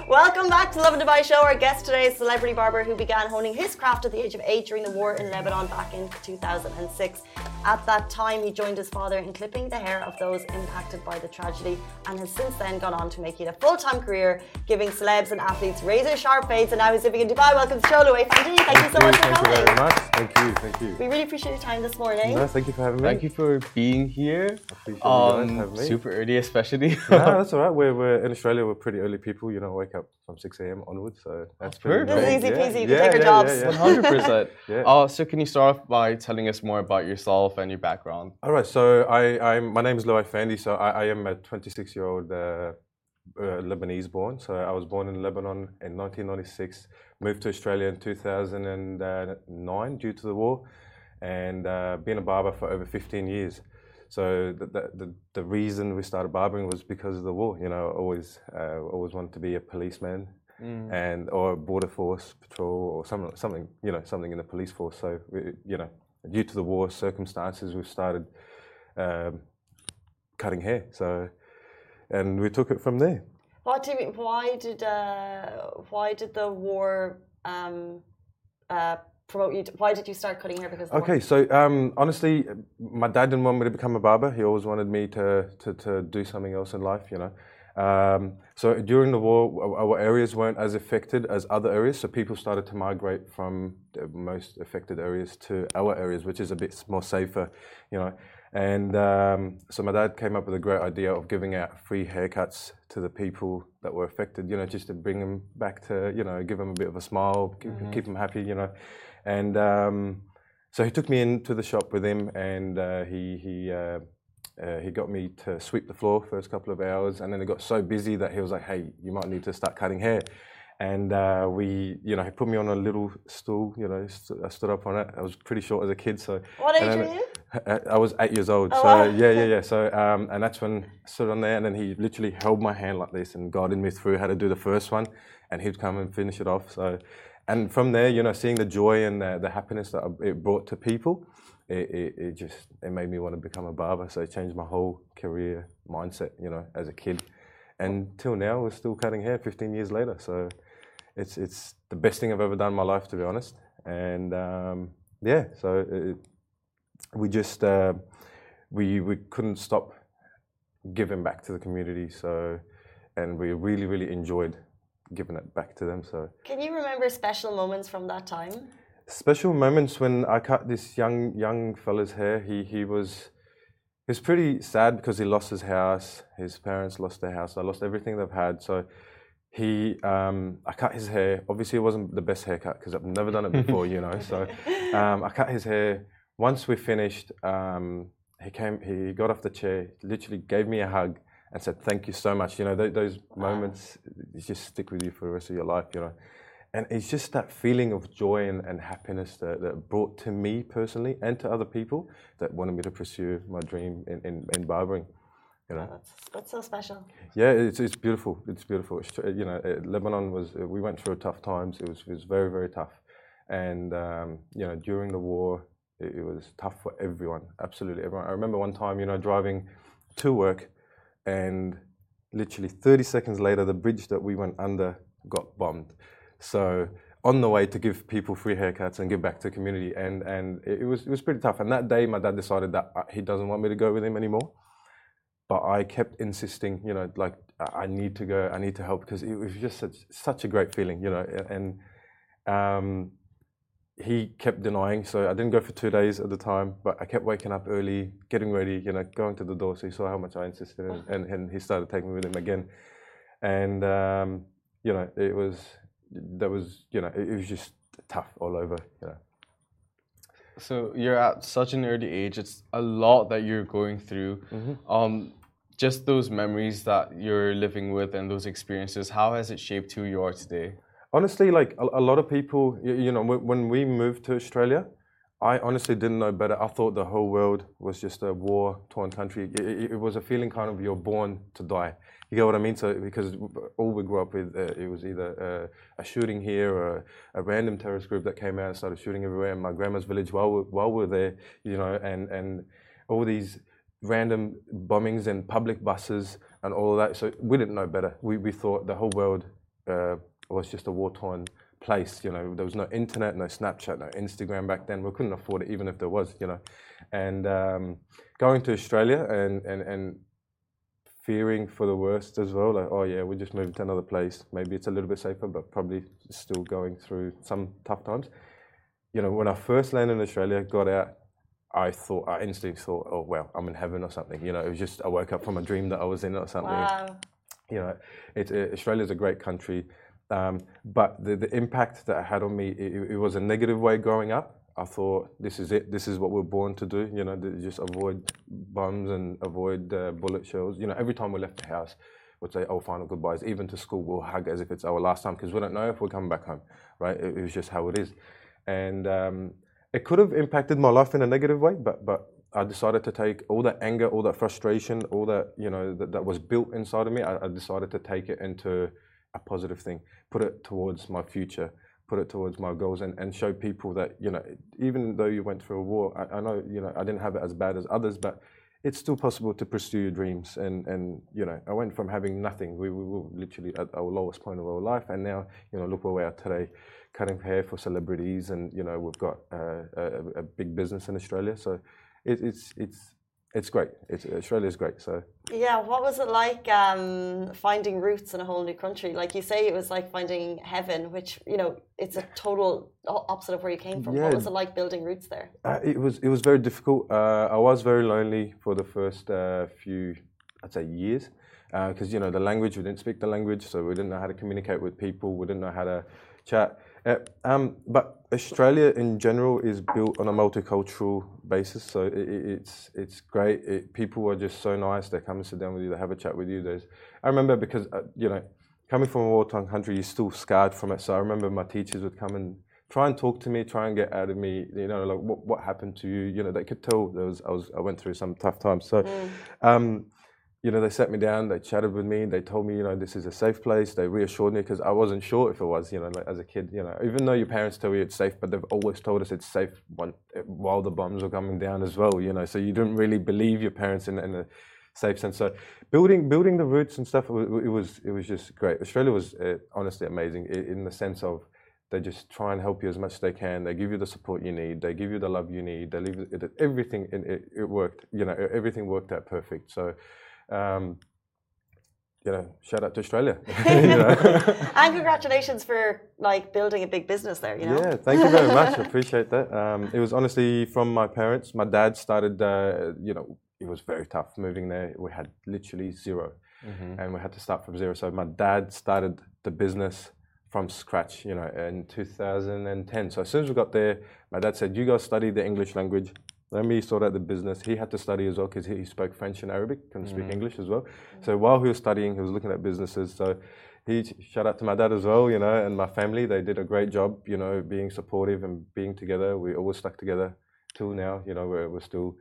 [SPEAKER 1] Welcome back to Lovin Dubai Show. Our guest today is celebrity barber who began honing his craft at the age of eight during the war in Lebanon back in 2006. At that time, he joined his father in clipping the hair of those impacted by the tragedy and has since then gone on to make it a full time career, giving celebs and athletes razor sharp fades. And now he's living in Dubai. Welcome to the show, Luay Fandi. Thank you so much for
[SPEAKER 3] Thank you
[SPEAKER 1] coming.
[SPEAKER 3] very much. Thank you. Thank you.
[SPEAKER 1] We really appreciate your time this morning.
[SPEAKER 3] No, thank you for having me. Thank you for being here.
[SPEAKER 11] Appreciate you guys
[SPEAKER 3] Um,
[SPEAKER 11] having me.
[SPEAKER 3] super early, especially.
[SPEAKER 11] no, that's all right. We're, we're in Australia. We're pretty early people. You know, wake up from six a.m. onwards. So that's pretty.
[SPEAKER 3] perfect.
[SPEAKER 1] This is easy peasy. You
[SPEAKER 11] Yeah,
[SPEAKER 1] take our
[SPEAKER 11] yeah,
[SPEAKER 1] jobs.
[SPEAKER 11] yeah, yeah.
[SPEAKER 3] One hundred percent.
[SPEAKER 11] Yeah.
[SPEAKER 3] Uh, so can you start off by telling us more about yourself and your background?
[SPEAKER 11] All right. So I, I'm. My name is Luay Fandi. So I, I am a 26 year old uh, uh, Lebanese born. So I was born in Lebanon in 1996. Moved to Australia in 2009 due to the war, and uh, been a barber for over 15 years. So the, the, the, reason we started barbering was because of the war. You know, always uh, always wanted to be a policeman and or border force patrol or something something you know something in the police force. So we, you know, due to the war circumstances, we started um, cutting hair. So and we took it from there.
[SPEAKER 1] What do you mean? Why did uh, why did the war um, uh, promote you? To, why did you start cutting hair? Because
[SPEAKER 11] Okay, so um, honestly, my dad didn't want me to become a barber. He always wanted me to, to, to do something else in life, you know. Um, so during the war, our- areas weren't as affected as other areas, so people started to migrate from the most affected areas to our areas, which is a bit more safer, you know. And um, so my dad came up with a great idea of giving out free haircuts to the people that were affected, you know, just to bring them back to, you know, give them a bit of a smile, keep,
[SPEAKER 3] Mhm.
[SPEAKER 11] keep them happy, you know. And um, so he took me into the shop with him, and uh, he he uh, uh, he got me to sweep the floor first couple of hours, and then it got so busy that he was like, "Hey, you might need to start cutting hair." And uh, we, you know, he put me on a little stool. You know, st- I stood up on it. I was pretty short as a kid, so.
[SPEAKER 1] What age were you?
[SPEAKER 11] I I was eight years old.
[SPEAKER 1] Oh,
[SPEAKER 11] so
[SPEAKER 1] wow.
[SPEAKER 11] yeah, yeah, yeah. So um, and that's when I stood on there, and then he literally held my hand like this and guided me through how to do the first one, and he'd come and finish it off. So, and from there, you know, seeing the joy and the, the happiness that it brought to people, it, it, it just it made me want to become a barber. So it changed my whole career mindset, you know, as a kid, and till now we're still cutting hair 15 years later. So it's it's the best thing I've ever done in my life, to be honest. And um, yeah, so it, we just uh, we we couldn't stop giving back to the community. So, and we really really enjoyed giving it back to them. So
[SPEAKER 1] Can you remember special moments from that time?
[SPEAKER 11] special moments when I cut this young young fella's hair. He he was he was pretty sad because he lost his house. His parents lost their house. I lost everything they've had. So he um, I cut his hair. Obviously, it wasn't the best haircut because I've never done it before, you know. So um, I cut his hair. Once we finished, um, he came. He got off the chair, literally gave me a hug, and said, "Thank you so much." You know, th- those moments just stick with you for the rest of your life. You know, and it's just that feeling of joy and, and happiness that, that brought to me personally and to other people that wanted me to pursue my dream in, in, in barbering. You know.
[SPEAKER 1] That's, that's so special.
[SPEAKER 11] Yeah, it's, it's beautiful. It's beautiful. It's, you know, uh, Lebanon was. Uh, we went through tough times. It was it was very very tough, and um, you know during the war, it, it was tough for everyone. Absolutely everyone. I remember one time, you know, driving to work, and literally 30 seconds later, the bridge that we went under got bombed. So on the way to give people free haircuts and give back to the community, and and it, was it was pretty tough. And that day, my dad decided that uh, he doesn't want me to go with him anymore but I kept insisting, you know, like I I need to go, I need to help because it was just such, such a great feeling, you know, and um, he kept denying. So I didn't go for two days at the time, but I kept waking up early, getting ready, you know, going to the door. So he saw how much I insisted, and, and, and he started taking me with him again, and um, you know, it was that was you know, it, it was just tough all over, you know.
[SPEAKER 3] So you're at such an early age. It's a lot that you're going through. Um, just those memories that you're living with and those experiences. How has it shaped who you are today?
[SPEAKER 11] Honestly, like a, a lot of people, you, you know, when, we moved to Australia, I honestly didn't know better. I thought the whole world was just a war-torn country. It, it, it was a feeling kind of you're born to die. You get what I mean? So because all we grew up with, uh, it was either uh, a shooting here or a, random terrorist group that came out and started shooting everywhere. In my grandma's village, while we, while we were there, you know, and and all these random bombings and public buses and all that. So we didn't know better. We we thought the whole world uh, was just a war-torn place. You know, there was no internet, no Snapchat, no Instagram back then. We couldn't afford it, even if there was. You know, and um, going to Australia and and and fearing for the worst as well. Like, oh yeah, we just moved to another place. Maybe it's a little bit safer, but probably still going through some tough times. You know, when I first landed in Australia, got out, I thought, I instantly thought, oh well, I'm in heaven or something. You know, it was just I woke up from a dream that I was in or something.
[SPEAKER 1] Wow.
[SPEAKER 11] You know, it, it, Australia's a great country, um, but the, the impact that it had on me, it, it was a negative way growing up. I thought this is it. This is what we're born to do. You know, just avoid bombs and avoid uh, bullet shells. You know, every time we left the house, we'd say, "Oh, final goodbyes." Even to school, we'll hug as if it's our last time because we don't know if we're coming back home. Right? It, it was just how it is, and um, it could have impacted my life in a negative way. But but I decided to take all that anger, all that frustration, all that you know that, that was built inside of me. I, I decided to take it into a positive thing, put it towards my future put it towards my goals and, and show people that you know even though you went through a war I, I know you know I didn't have it as bad as others but it's still possible to pursue your dreams. And, and you know, I went from having nothing. We, we were literally at our lowest point of our life, and now, you know, look where we are today, cutting hair for celebrities, and you know, we've got uh, a, a big business in Australia. So it, it's it's it's great. It's, is great. So
[SPEAKER 1] yeah, what was it like um, finding roots in a whole new country? Like you say, it was like finding heaven, which you know it's a total opposite of where you came from.
[SPEAKER 11] Yeah.
[SPEAKER 1] What was it like building roots there?
[SPEAKER 11] Uh, it was it was very difficult. Uh, I was very lonely for the first uh, few, I'd say, years, because you know the language we didn't speak the language, so we didn't know how to communicate with people. We didn't know how to chat. Uh, um, but Australia in general is built on a multicultural basis, so it, it, it's it's great. It, people are just so nice. They come and sit down with you. They have a chat with you. There's, I remember because uh, you know, coming from a war-torn country, you're still scarred from it. So I remember my teachers would come and try and talk to me, try and get out of me. You know, like what what happened to you? You know, they could tell there was I was I went through some tough times. So.
[SPEAKER 1] Mm.
[SPEAKER 11] Um, you know, they sat me down, they chatted with me, they told me, you know, this is a safe place. They reassured me because I wasn't sure if it was, you know, like as a kid, you know, even though your parents tell you it's safe, but they've always told us it's safe when, while the bombs were coming down as well, you know, so you didn't really believe your parents in, in a safe sense. So building building the roots and stuff, it was it was just great. Australia was uh, honestly amazing in the sense of they just try and help you as much as they can. They give you the support you need. They give you the love you need. They leave it, everything. It, it worked. You know, everything worked out perfect. So um, you know, shout out to Australia. you know?
[SPEAKER 1] and congratulations for like building a big business there. You know.
[SPEAKER 11] Yeah, thank you very much. I appreciate that. Um, it was honestly from my parents. My dad started. Uh, you know, it was very tough moving there. We had literally 0
[SPEAKER 3] Mhm.
[SPEAKER 11] and we had to start from zero. So my dad started the business from scratch. You know, in 2010. So as soon as we got there, my dad said, "You guys study the English language." Let me sort out the business. He had to study as well because he, he spoke French and Arabic, couldn't speak
[SPEAKER 3] Mhm.
[SPEAKER 11] English as well. So while he was studying, he was looking at businesses. So he shout out to my dad as well, you know, and my family. They did a great job, you know, being supportive and being together. We always stuck together till now. You know, we're, we're still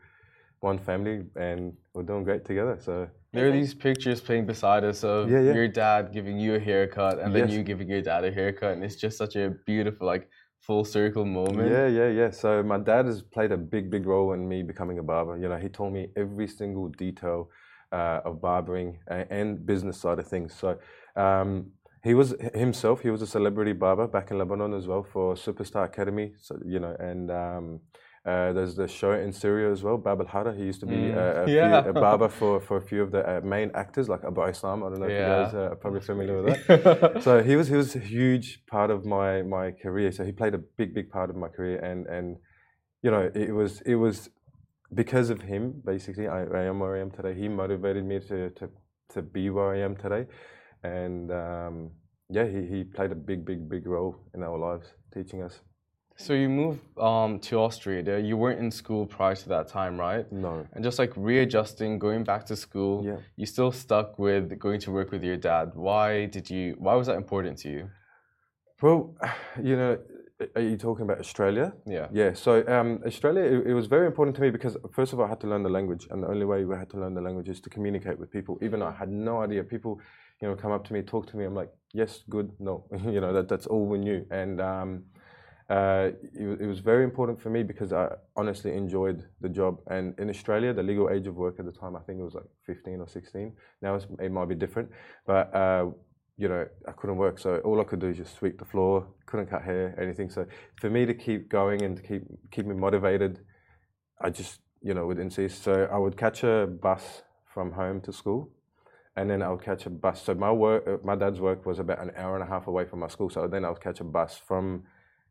[SPEAKER 11] one family and we're doing great together. So
[SPEAKER 3] There are these pictures playing beside us of
[SPEAKER 11] Yeah, yeah.
[SPEAKER 3] your dad giving you a haircut and then
[SPEAKER 11] Yes.
[SPEAKER 3] you giving your dad a haircut, and it's just such a beautiful, like, full circle moment.
[SPEAKER 11] Yeah, yeah, yeah. So my dad has played a big, big role in me becoming a barber. You know, he told me every single detail uh, of barbering and, business side of things. So um, he was himself. He was a celebrity barber back in Lebanon as well for Superstar Academy. So you know, and um, uh, there's the show in Syria as well, Bab al Hara. He used to be
[SPEAKER 3] Mm.
[SPEAKER 11] a, a,
[SPEAKER 3] Yeah.
[SPEAKER 11] few, a barber for, for a few of the uh, main actors, like Abu Issam. I don't know if
[SPEAKER 3] Yeah.
[SPEAKER 11] you guys uh, are probably familiar with that. so he was he was a huge part of my my career. So he played a big big part of my career, and and you know it was it was because of him basically I, I am where I am today. He motivated me to to to be where I am today, and um, yeah, he he played a big big big role in our lives, teaching us.
[SPEAKER 3] So you moved um, to Austria. You weren't in school prior to that time, right?
[SPEAKER 11] No.
[SPEAKER 3] And just like readjusting, going back to school,
[SPEAKER 11] Yeah.
[SPEAKER 3] you still stuck with going to work with your dad. Why did you? Why was that important to you?
[SPEAKER 11] Well, you know, are you talking about Australia?
[SPEAKER 3] Yeah.
[SPEAKER 11] Yeah. So um, Australia, it, it was very important to me because first of all, I had to learn the language, and the only way we had to learn the language is to communicate with people. Even though I had no idea, people, you know, come up to me, talk to me. I'm like, yes, good, no, you know, that that's all we knew, and um, uh, it, it was very important for me because I honestly enjoyed the job. And in Australia, the legal age of work at the time, I think it was like 15 or 16. Now it might be different, but uh, you know, I couldn't work. So all I could do is just sweep the floor, couldn't cut hair, anything. So for me to keep going and to keep keep me motivated, I just you know would insist. So I would catch a bus from home to school, and then I would catch a bus. So my work, uh, my dad's work was about an hour and a half away from my school. So then I would catch a bus from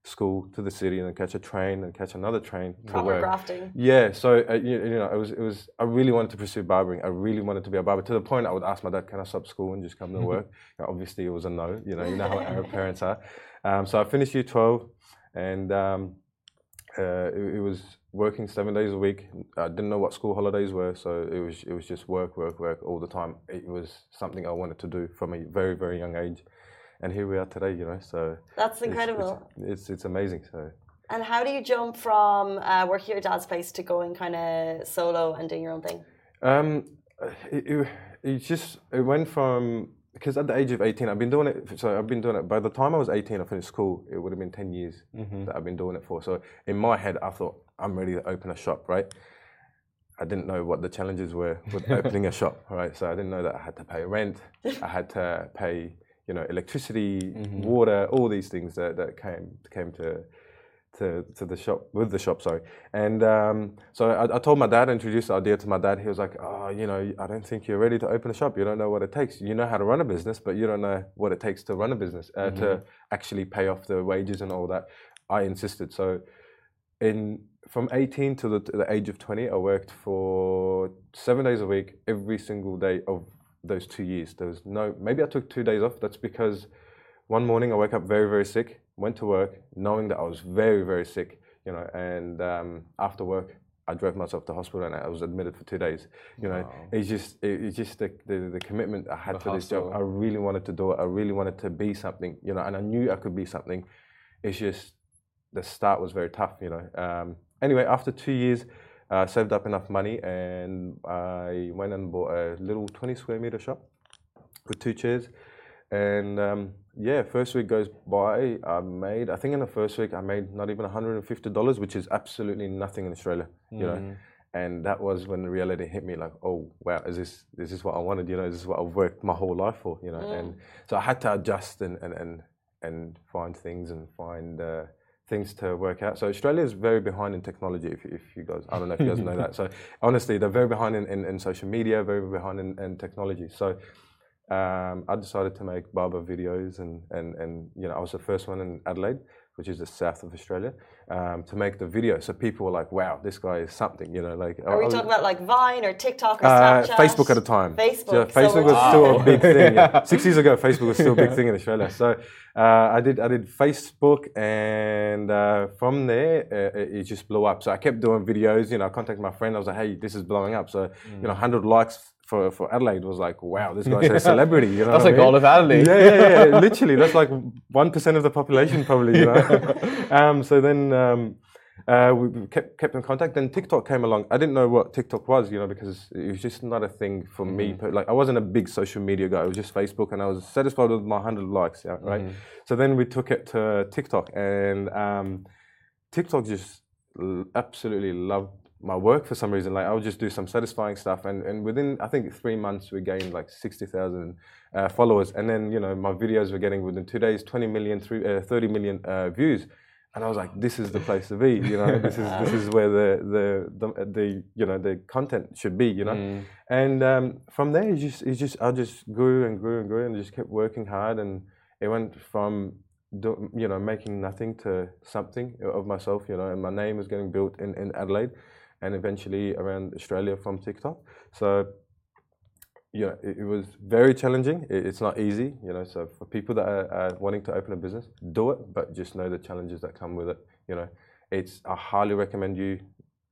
[SPEAKER 11] school to the city and then catch a train and catch another train to
[SPEAKER 1] Proper
[SPEAKER 11] work.
[SPEAKER 1] grafting.
[SPEAKER 11] Yeah, so uh, you, you know, it was it was. I really wanted to pursue barbering. I really wanted to be a barber to the point I would ask my dad, "Can I stop school and just come to work?" Know, obviously, it was a no. You know, you know how Arab parents are. Um, so I finished year twelve, and um, uh, it, it was working seven days a week. I didn't know what school holidays were, so it was it was just work, work, work all the time. It was something I wanted to do from a very very young age, and here we are today. You know, so
[SPEAKER 1] That's
[SPEAKER 11] it's- it's-
[SPEAKER 1] incredible.
[SPEAKER 11] It's it's, amazing. So.
[SPEAKER 1] And how do you jump from uh, working at your dad's place to going kind of solo and doing your own thing?
[SPEAKER 11] Um, it, it, it just it went from because at the age of eighteen, I've been doing it. So I've been doing it. By the time I was eighteen, I finished school. It would have been ten years
[SPEAKER 3] Mhm.
[SPEAKER 11] that I've been doing it for. So in my head, I thought I'm ready to open a shop, right? I didn't know what the challenges were with opening a shop, right? So I didn't know that I had to pay rent, I had to pay, you know, electricity,
[SPEAKER 3] Mm-hmm.
[SPEAKER 11] water, all these things that, that came came to to to the shop with the shop, sorry. And um, so I, I told my dad, introduced the idea to my dad. He was like, "Oh, you know, I don't think you're ready to open a shop. You don't know what it takes. You know how to run a business, but you don't know what it takes to run a business uh, to
[SPEAKER 3] Mhm.
[SPEAKER 11] actually pay off the wages and all that." I insisted. So in from 18 to the, to the age of 20, I worked for seven days a week, every single day of those two years. There was no, maybe I took two days off. That's because one morning I woke up very, very sick, went to work, knowing that I was very, very sick, you know, and um, after work, I drove myself to hospital and I was admitted for two days. You know,
[SPEAKER 3] Wow.
[SPEAKER 11] it's just, it, it's just the, the, the commitment I had
[SPEAKER 3] The
[SPEAKER 11] for this job. I really wanted to do it. I really wanted to be something, you know, and I knew I could be something. It's just, the start was very tough, you know. Um, anyway, after two years, I saved up enough money and I went and bought a little 20 square meter shop with two chairs. And um, yeah, first week goes by, I made, I think in the first week, I made not even $150, which is absolutely nothing in Australia, you know.
[SPEAKER 3] Mhm.
[SPEAKER 11] And that was when the reality hit me like, oh, wow, is this, is this what I wanted? You know, is this what I've worked my whole life for, you know? And so I had to adjust and, and, and, and find things and find uh, things to work out. So Australia is very behind in technology. If, if you guys, I don't know if you guys know that. So honestly, they're very behind in, in, in social media, very behind in, in technology. So um, I decided to make barber videos, and, and, and you know I was the first one in Adelaide, which is the south of Australia, um, to make the video. So people were like, "Wow, this guy is something," you know. Like,
[SPEAKER 1] Are
[SPEAKER 11] I
[SPEAKER 1] we
[SPEAKER 11] was-
[SPEAKER 1] talking about like Vine or TikTok or
[SPEAKER 11] uh,
[SPEAKER 1] Snapchat?
[SPEAKER 11] Facebook at the time.
[SPEAKER 1] Facebook.
[SPEAKER 11] So
[SPEAKER 1] So
[SPEAKER 11] Facebook
[SPEAKER 1] we're
[SPEAKER 11] was still a big thing. Yeah. Six years ago, Facebook was still a big thing in Australia. So uh, I did I did Facebook, and uh, from there uh, it, it just blew up. So I kept doing videos. You know, I contacted my friend. I was like, "Hey, this is blowing up." So you know,
[SPEAKER 3] Mm.
[SPEAKER 11] 100 likes. For, for Adelaide was like wow this guy's a celebrity you know
[SPEAKER 3] That's
[SPEAKER 11] I
[SPEAKER 3] like all of Adelaide.
[SPEAKER 11] yeah yeah yeah literally that's like one percent of the population probably you know um, so then um, uh, we kept kept in contact. Then TikTok came along. I didn't know what TikTok was, you know, because it was just not a thing for me.
[SPEAKER 3] Mhm.
[SPEAKER 11] But like, I wasn't a big social media guy. It was just Facebook, and I was satisfied with my hundred likes, yeah, right?
[SPEAKER 3] Mhm.
[SPEAKER 11] So then we took it to TikTok, and um, TikTok just absolutely loved my work for some reason. Like I would just do some satisfying stuff, and, and within I think three months we gained like sixty thousand uh, followers, and then you know my videos were getting within two days twenty million, three, uh, 30 million uh, views, and I was like, this is the place to be. You know, this is this is where the the the, the you know the content should be. You know,
[SPEAKER 3] Mm.
[SPEAKER 11] and um, from there, it just it just I just grew and grew and grew and just kept working hard, and it went from do, you know making nothing to something of myself. You know, and my name was getting built in, in Adelaide, and eventually around Australia from TikTok. So yeah, it, it was very challenging. It, it's not easy, you know. So for people that are, are wanting to open a business, do it, but just know the challenges that come with it. You know, it's I highly recommend you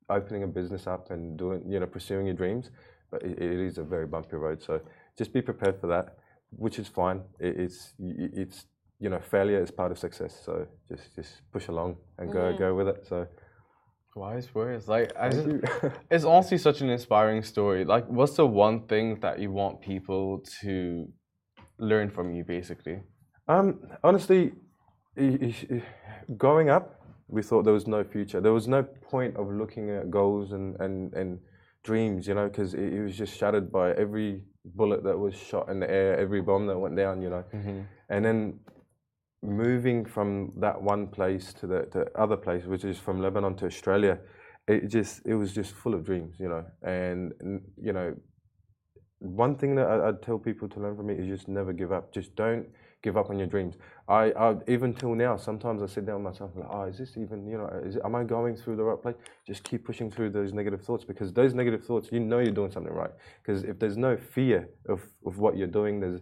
[SPEAKER 11] opening a business up and doing, you know, pursuing your dreams. But it, it is a very bumpy road. So just be prepared for that, which is fine. It, it's it's you know, failure is part of success. So just just push along and go
[SPEAKER 3] Mhm.
[SPEAKER 11] go with it. So.
[SPEAKER 3] Wise words. Like, I just, it's honestly such an inspiring story. Like, what's the one thing that you want people to learn from you, basically?
[SPEAKER 11] Um, honestly, growing up, we thought there was no future. There was no point of looking at goals and, and, and dreams, you know, because it, it was just shattered by every bullet that was shot in the air, every bomb that went down, you know.
[SPEAKER 3] Mhm.
[SPEAKER 11] And then moving from that one place to the, the other place, which is from Lebanon to Australia, it just it was just full of dreams, you know. And you know, one thing that I, I'd tell people to learn from me is just never give up. Just don't give up on your dreams. I, I even till now, sometimes I sit down with myself like, oh, is this even, you know, is am I going through the right place? Just keep pushing through those negative thoughts because those negative thoughts, you know, you're doing something right. Because if there's no fear of, of what you're doing, there's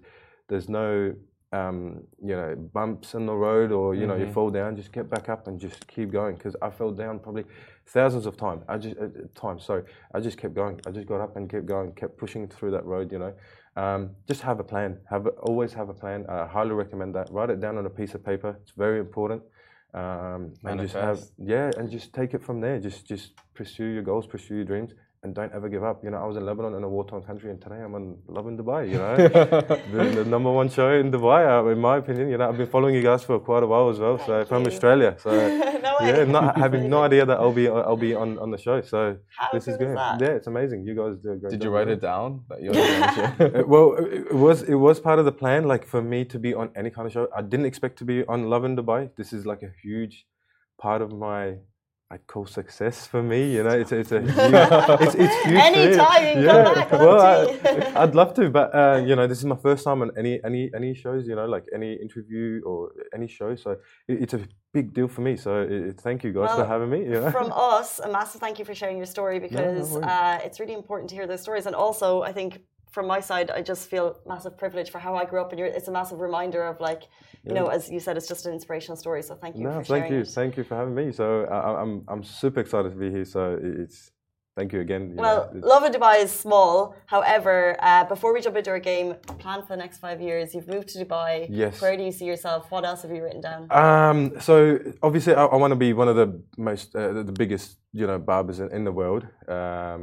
[SPEAKER 11] there's no um, you know bumps in the road or you know you
[SPEAKER 3] Mhm.
[SPEAKER 11] fall down. Just get back up and just keep going. Because I fell down probably thousands of times. I just uh, uh, times. Sorry, I just kept going. I just got up and kept going, kept pushing through that road. You know, um, just have a plan. Have a, always have a plan. I highly recommend that. Write it down on a piece of paper. It's very important. Um, and just have yeah, and just take it from there. Just just pursue your goals, pursue your dreams, and don't ever give up. You know, I was in Lebanon in a war-torn country, and today I'm in Lovin Dubai. You know, the, the number one show in Dubai, uh, in my opinion. You know, I've been following you guys for quite a while as well. so from Australia, so yeah, not having no idea that I'll be I'll be on, on the show. So this is
[SPEAKER 1] good is that?
[SPEAKER 11] Yeah, it's amazing. You guys do a great.
[SPEAKER 3] Did
[SPEAKER 11] job
[SPEAKER 3] you write
[SPEAKER 11] it.
[SPEAKER 3] it down? That you were gonna share?
[SPEAKER 11] Uh, well, it it was it was part of the plan. Like for me to be on any kind of show, I didn't expect to be on Lovin Dubai. This is like a huge part of my. I call success for me, you know. It's it's a huge, it's, it's huge.
[SPEAKER 1] Anytime you can come back,
[SPEAKER 11] well,
[SPEAKER 1] I'll
[SPEAKER 11] I, I'd love to, but uh, you know, this is my first time on any any any shows, you know, like any interview or any show. So it, it's a big deal for me. So it, it- thank you guys
[SPEAKER 1] Well,
[SPEAKER 11] for having me. You know?
[SPEAKER 1] From us, a massive thank you for sharing your story because
[SPEAKER 11] worries.
[SPEAKER 1] uh, it's really important to hear those stories. And also, I think from my side, I just feel massive privilege for how I grew up. And you're, it's a massive reminder of like, you
[SPEAKER 11] Yeah.
[SPEAKER 1] know, as you said, it's just an inspirational story. So thank you
[SPEAKER 11] no, thank you,
[SPEAKER 1] it.
[SPEAKER 11] thank you for having me. So I, I'm I'm super excited to be here. So it's thank you again. you
[SPEAKER 1] Well,
[SPEAKER 11] it's-
[SPEAKER 1] Love in Dubai is small. However, uh, before we jump into our game, plan for the next five years. You've moved to Dubai.
[SPEAKER 11] Yes.
[SPEAKER 1] Where do you see yourself? What else have you written down?
[SPEAKER 11] Um, so obviously, I, I want to be one of the most, uh, the- the biggest, you know, barbers in, in the world. Um,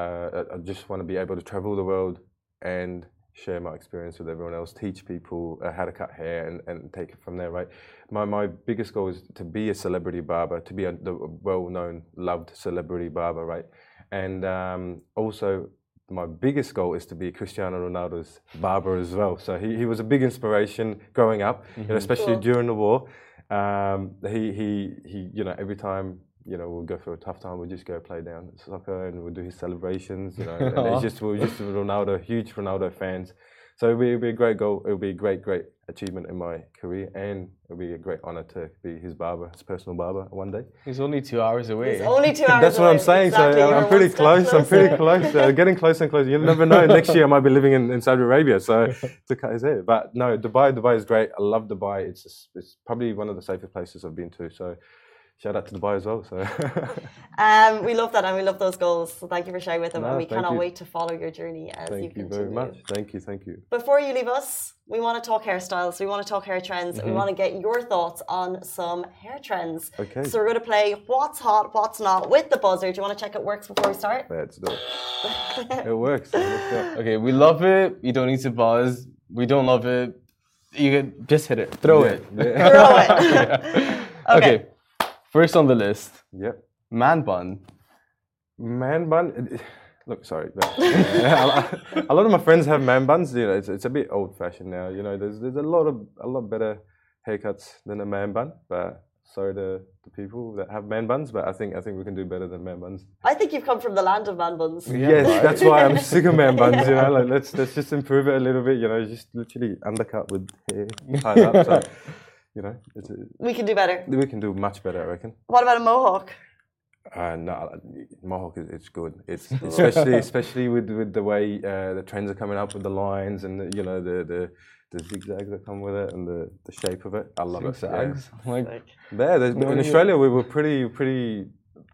[SPEAKER 11] uh, I- I just want to be able to travel the world and share my experience with everyone else, teach people uh, how to cut hair, and, and take it from there. Right. My my biggest goal is to be a celebrity barber, to be a the well-known, loved celebrity barber. Right. And um, also, my biggest goal is to be Cristiano Ronaldo's barber as well. So he, he was a big inspiration growing up, you know,
[SPEAKER 3] Mhm.
[SPEAKER 11] especially
[SPEAKER 3] Cool.
[SPEAKER 11] during the war. Um, he, he, he, you know, every time, you know, we'll go through a tough time, we'll just go play down soccer and we'll do his celebrations, you know. and it's just, we're just Ronaldo, huge Ronaldo fans. So it'll be, it'll be a great goal. It'll be a great, great achievement in my career. And it'll be a great honor to be his barber, his personal barber one day.
[SPEAKER 3] He's only two hours away.
[SPEAKER 1] He's only two hours
[SPEAKER 11] That's what I'm saying.
[SPEAKER 1] Exactly,
[SPEAKER 11] So
[SPEAKER 1] you're
[SPEAKER 11] I'm pretty
[SPEAKER 1] one step
[SPEAKER 11] close. I'm pretty close. Uh, getting closer and closer. You never know. Next year I might be living in, in Saudi Arabia, so to cut his hair. But no, Dubai. Dubai is great. I love Dubai. It's just, it's probably one of the safest places I've been to. So shout out to Dubai as well. So
[SPEAKER 1] Um, we love that and we love those goals. So thank you for sharing with them.
[SPEAKER 11] No,
[SPEAKER 1] and we cannot
[SPEAKER 11] you.
[SPEAKER 1] wait to follow your journey as you continue
[SPEAKER 11] thank you
[SPEAKER 1] continue.
[SPEAKER 11] very much. Thank you. Thank you.
[SPEAKER 1] Before you leave us, we want to talk hairstyles. We want to talk hair trends. We
[SPEAKER 11] Mhm.
[SPEAKER 1] want to get your thoughts on some hair trends.
[SPEAKER 11] Okay.
[SPEAKER 1] So we're going to play What's Hot, What's Not with the buzzer. Do you want to check it works before we start?
[SPEAKER 11] Let's do it. It works.
[SPEAKER 3] Okay, we love it. You don't need to buzz. We don't love it. You can just hit it. Throw
[SPEAKER 11] Yeah,
[SPEAKER 3] it.
[SPEAKER 11] yeah.
[SPEAKER 1] Throw it.
[SPEAKER 3] okay. First on the list.
[SPEAKER 11] Yep.
[SPEAKER 3] Man bun.
[SPEAKER 11] Man bun. Look, sorry. but, a a lot of my friends have man buns. You know, it's, it's a bit old fashioned now. You know, there's there's a lot of a lot better haircuts than a man bun. But sorry to the people that have man buns, but I think I think we can do better than man buns.
[SPEAKER 1] I think you've come from the land of man buns.
[SPEAKER 11] yes, that's why I'm sick of man buns. You know, like let's let's just improve it a little bit. You know, just literally undercut with hair tied up. So, you know, it's a,
[SPEAKER 1] We can do better.
[SPEAKER 11] we can do much better. I reckon.
[SPEAKER 1] What about a mohawk?
[SPEAKER 11] Uh, no, Mohawk is it's good. It's especially especially with with the way uh, the trends are coming up with the lines and the, you know the, the the zigzags that come with it and the, the shape of it. I love
[SPEAKER 3] Zigzags?
[SPEAKER 11] it. Yeah.
[SPEAKER 3] Like
[SPEAKER 11] there,
[SPEAKER 3] No,
[SPEAKER 11] in Australia we were pretty pretty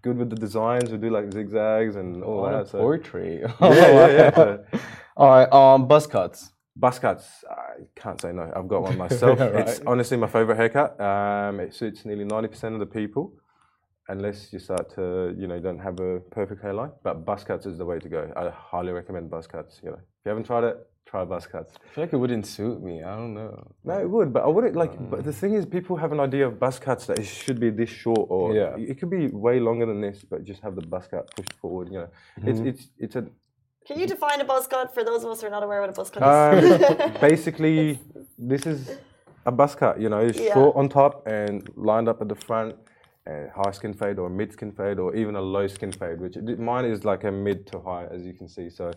[SPEAKER 11] good with the designs. We do like zigzags and all
[SPEAKER 3] What a
[SPEAKER 11] that. So.
[SPEAKER 3] poetry.
[SPEAKER 11] yeah, yeah, yeah.
[SPEAKER 3] All right. Um, buzz cuts.
[SPEAKER 11] Buzz cuts, I can't say no. I've got one myself.
[SPEAKER 3] Right.
[SPEAKER 11] It's honestly my favorite haircut. Um, it suits nearly ninety percent of the people, unless you start to, you know, don't have a perfect hairline. But buzz cuts is the way to go. I highly recommend buzz cuts. You know, if you haven't tried it, try buzz cuts.
[SPEAKER 3] I feel like it wouldn't suit me. I don't know.
[SPEAKER 11] No, it would, but I wouldn't like. But the thing is, people have an idea of buzz cuts that it should be this short, or
[SPEAKER 3] Yeah.
[SPEAKER 11] it could be way longer than this, but just have the buzz cut pushed forward. You know, it's
[SPEAKER 3] Mhm.
[SPEAKER 11] it's it's a
[SPEAKER 1] Can you define a buzz cut for those of us who are not aware what a buzz cut
[SPEAKER 11] Um,
[SPEAKER 1] is?
[SPEAKER 11] basically, this is a buzz cut. You know, it's
[SPEAKER 1] Yeah.
[SPEAKER 11] short on top and lined up at the front, and high skin fade or mid skin fade or even a low skin fade. Which mine is like a mid to high, as you can see. So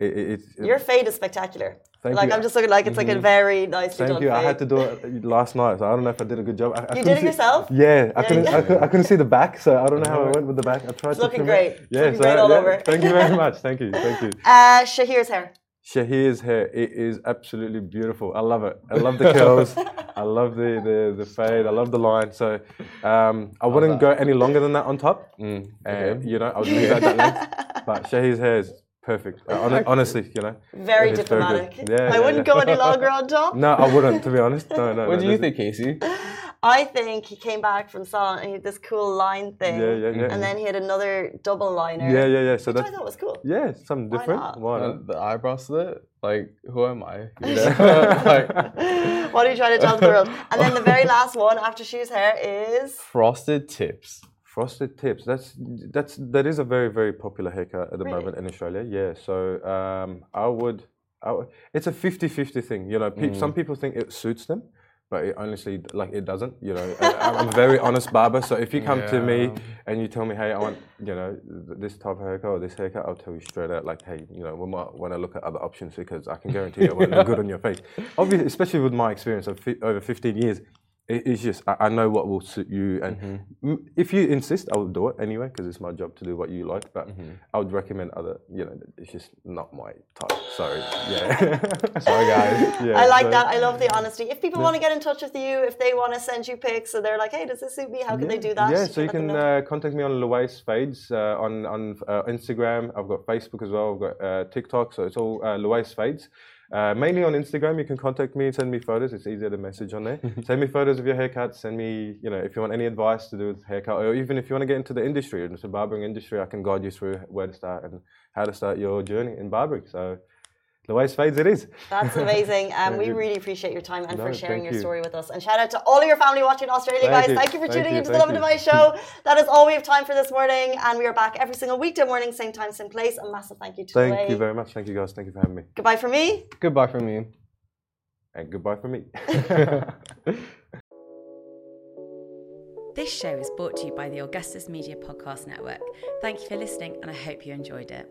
[SPEAKER 11] it, it, it's
[SPEAKER 1] Your fade is spectacular.
[SPEAKER 11] Thank
[SPEAKER 1] like
[SPEAKER 11] you.
[SPEAKER 1] I'm just looking like it's like a
[SPEAKER 11] Mhm.
[SPEAKER 1] very nicely
[SPEAKER 11] Thank
[SPEAKER 1] done
[SPEAKER 11] you.
[SPEAKER 1] fade.
[SPEAKER 11] I had to do it last night, so I don't know if I did a good job. I, I
[SPEAKER 1] You did it
[SPEAKER 11] see-
[SPEAKER 1] yourself?
[SPEAKER 11] Yeah, I
[SPEAKER 1] Yeah,
[SPEAKER 11] couldn't.
[SPEAKER 1] yeah.
[SPEAKER 11] I, could, I couldn't see the back, so I don't know how I went with the back. I tried
[SPEAKER 1] It's
[SPEAKER 11] to
[SPEAKER 1] looking
[SPEAKER 11] trim it.
[SPEAKER 1] great. It's
[SPEAKER 11] Yeah,
[SPEAKER 1] looking
[SPEAKER 11] so,
[SPEAKER 1] great all
[SPEAKER 11] yeah,
[SPEAKER 1] over.
[SPEAKER 11] Thank you very much. Thank you. Thank you.
[SPEAKER 1] Uh, Shahir's hair.
[SPEAKER 11] Shahir's hair, it is absolutely beautiful. I love it. I love the curls. I love the, the, the fade. I love the line. So um, I wouldn't go any longer than that on top.
[SPEAKER 3] Mm,
[SPEAKER 11] And, you know, I would leave at that length. But Shahir's hair is perfect. Uh, hon- honestly, you know.
[SPEAKER 1] Very
[SPEAKER 11] it's very good.
[SPEAKER 1] diplomatic.
[SPEAKER 11] Yeah,
[SPEAKER 1] I
[SPEAKER 11] yeah,
[SPEAKER 1] wouldn't
[SPEAKER 11] yeah.
[SPEAKER 1] go any longer on top.
[SPEAKER 11] No, I wouldn't, to be honest. No, no.
[SPEAKER 3] What
[SPEAKER 11] no,
[SPEAKER 3] do you think, Casey?
[SPEAKER 1] I think he came back from Salon and he had this cool line thing.
[SPEAKER 11] Yeah, yeah, yeah.
[SPEAKER 1] And then he had another double liner.
[SPEAKER 11] Yeah, yeah, yeah. So
[SPEAKER 1] which I thought was cool.
[SPEAKER 11] yeah, something
[SPEAKER 1] Why
[SPEAKER 11] different.
[SPEAKER 1] not?
[SPEAKER 11] Why
[SPEAKER 3] Uh,
[SPEAKER 11] not?
[SPEAKER 3] the eyebrow slit. Like, who am I? You know? like,
[SPEAKER 1] What are you trying to tell the world? And then the very last one after Shoe's hair is
[SPEAKER 3] frosted tips.
[SPEAKER 11] Frosted tips. That's that's that is a very very popular haircut at the
[SPEAKER 1] Really?
[SPEAKER 11] moment in Australia. Yeah. So um, I would, I would. It's a 50-50 thing. You know, pe- some people think it suits them, but it honestly like it doesn't. You know, I- I'm a very honest barber. So if you come to me and you tell me, hey, I want you know this type of haircut or this haircut, I'll tell you straight out like, hey, you know, we might want to look at other options because I can guarantee it won't look good on your face. Obviously, especially with my experience of fi- over 15 years. It- It's just I I know what will suit you, and
[SPEAKER 3] Mm-hmm.
[SPEAKER 11] if you insist, I will do it anyway because it's my job to do what you like. But
[SPEAKER 3] Mm-hmm.
[SPEAKER 11] I would recommend other. You know, it's just not my type. Sorry. Yeah.
[SPEAKER 3] Sorry, guys.
[SPEAKER 11] Yeah,
[SPEAKER 1] I like
[SPEAKER 11] so-
[SPEAKER 1] that. I love the honesty. If people want to get in touch with you, if they want to send you pics, so they're like, "Hey, does this suit me?" How can they do that?
[SPEAKER 11] Yeah, so you
[SPEAKER 1] let them
[SPEAKER 11] can uh, contact me on Louise Fades uh, on on uh, Instagram. I've got Facebook as well. I've got uh, TikTok, so it's all uh, Louise Fades. Uh, mainly on Instagram, you can contact me, send me photos. It's easier to message on there. send me photos of your haircuts. Send me, you know, if you want any advice to do with haircut, or even if you want to get into the industry, into the barbering industry, I can guide you through where to start and how to start your journey in barbering. So, Louise Fades, it is.
[SPEAKER 1] That's amazing. Um, we really appreciate your time and
[SPEAKER 11] No,
[SPEAKER 1] for sharing your
[SPEAKER 11] you.
[SPEAKER 1] story with us. And shout out to all of your family watching in Australia,
[SPEAKER 11] Thank
[SPEAKER 1] guys.
[SPEAKER 11] you.
[SPEAKER 1] Thank you for
[SPEAKER 11] Thank
[SPEAKER 1] tuning
[SPEAKER 11] you,
[SPEAKER 1] into the
[SPEAKER 11] thank
[SPEAKER 1] Love and
[SPEAKER 11] you.
[SPEAKER 1] Device show. That is all we have time for this morning. And we are back every single weekday morning, same time, same place. A massive thank you to
[SPEAKER 11] Thank
[SPEAKER 1] Luay.
[SPEAKER 11] you very much. Thank you guys. Thank you for having me.
[SPEAKER 1] Goodbye from me.
[SPEAKER 3] Goodbye from me.
[SPEAKER 11] And goodbye from me.
[SPEAKER 12] This show is brought to you by the Augustus Media Podcast Network. Thank you for listening, and I hope you enjoyed it.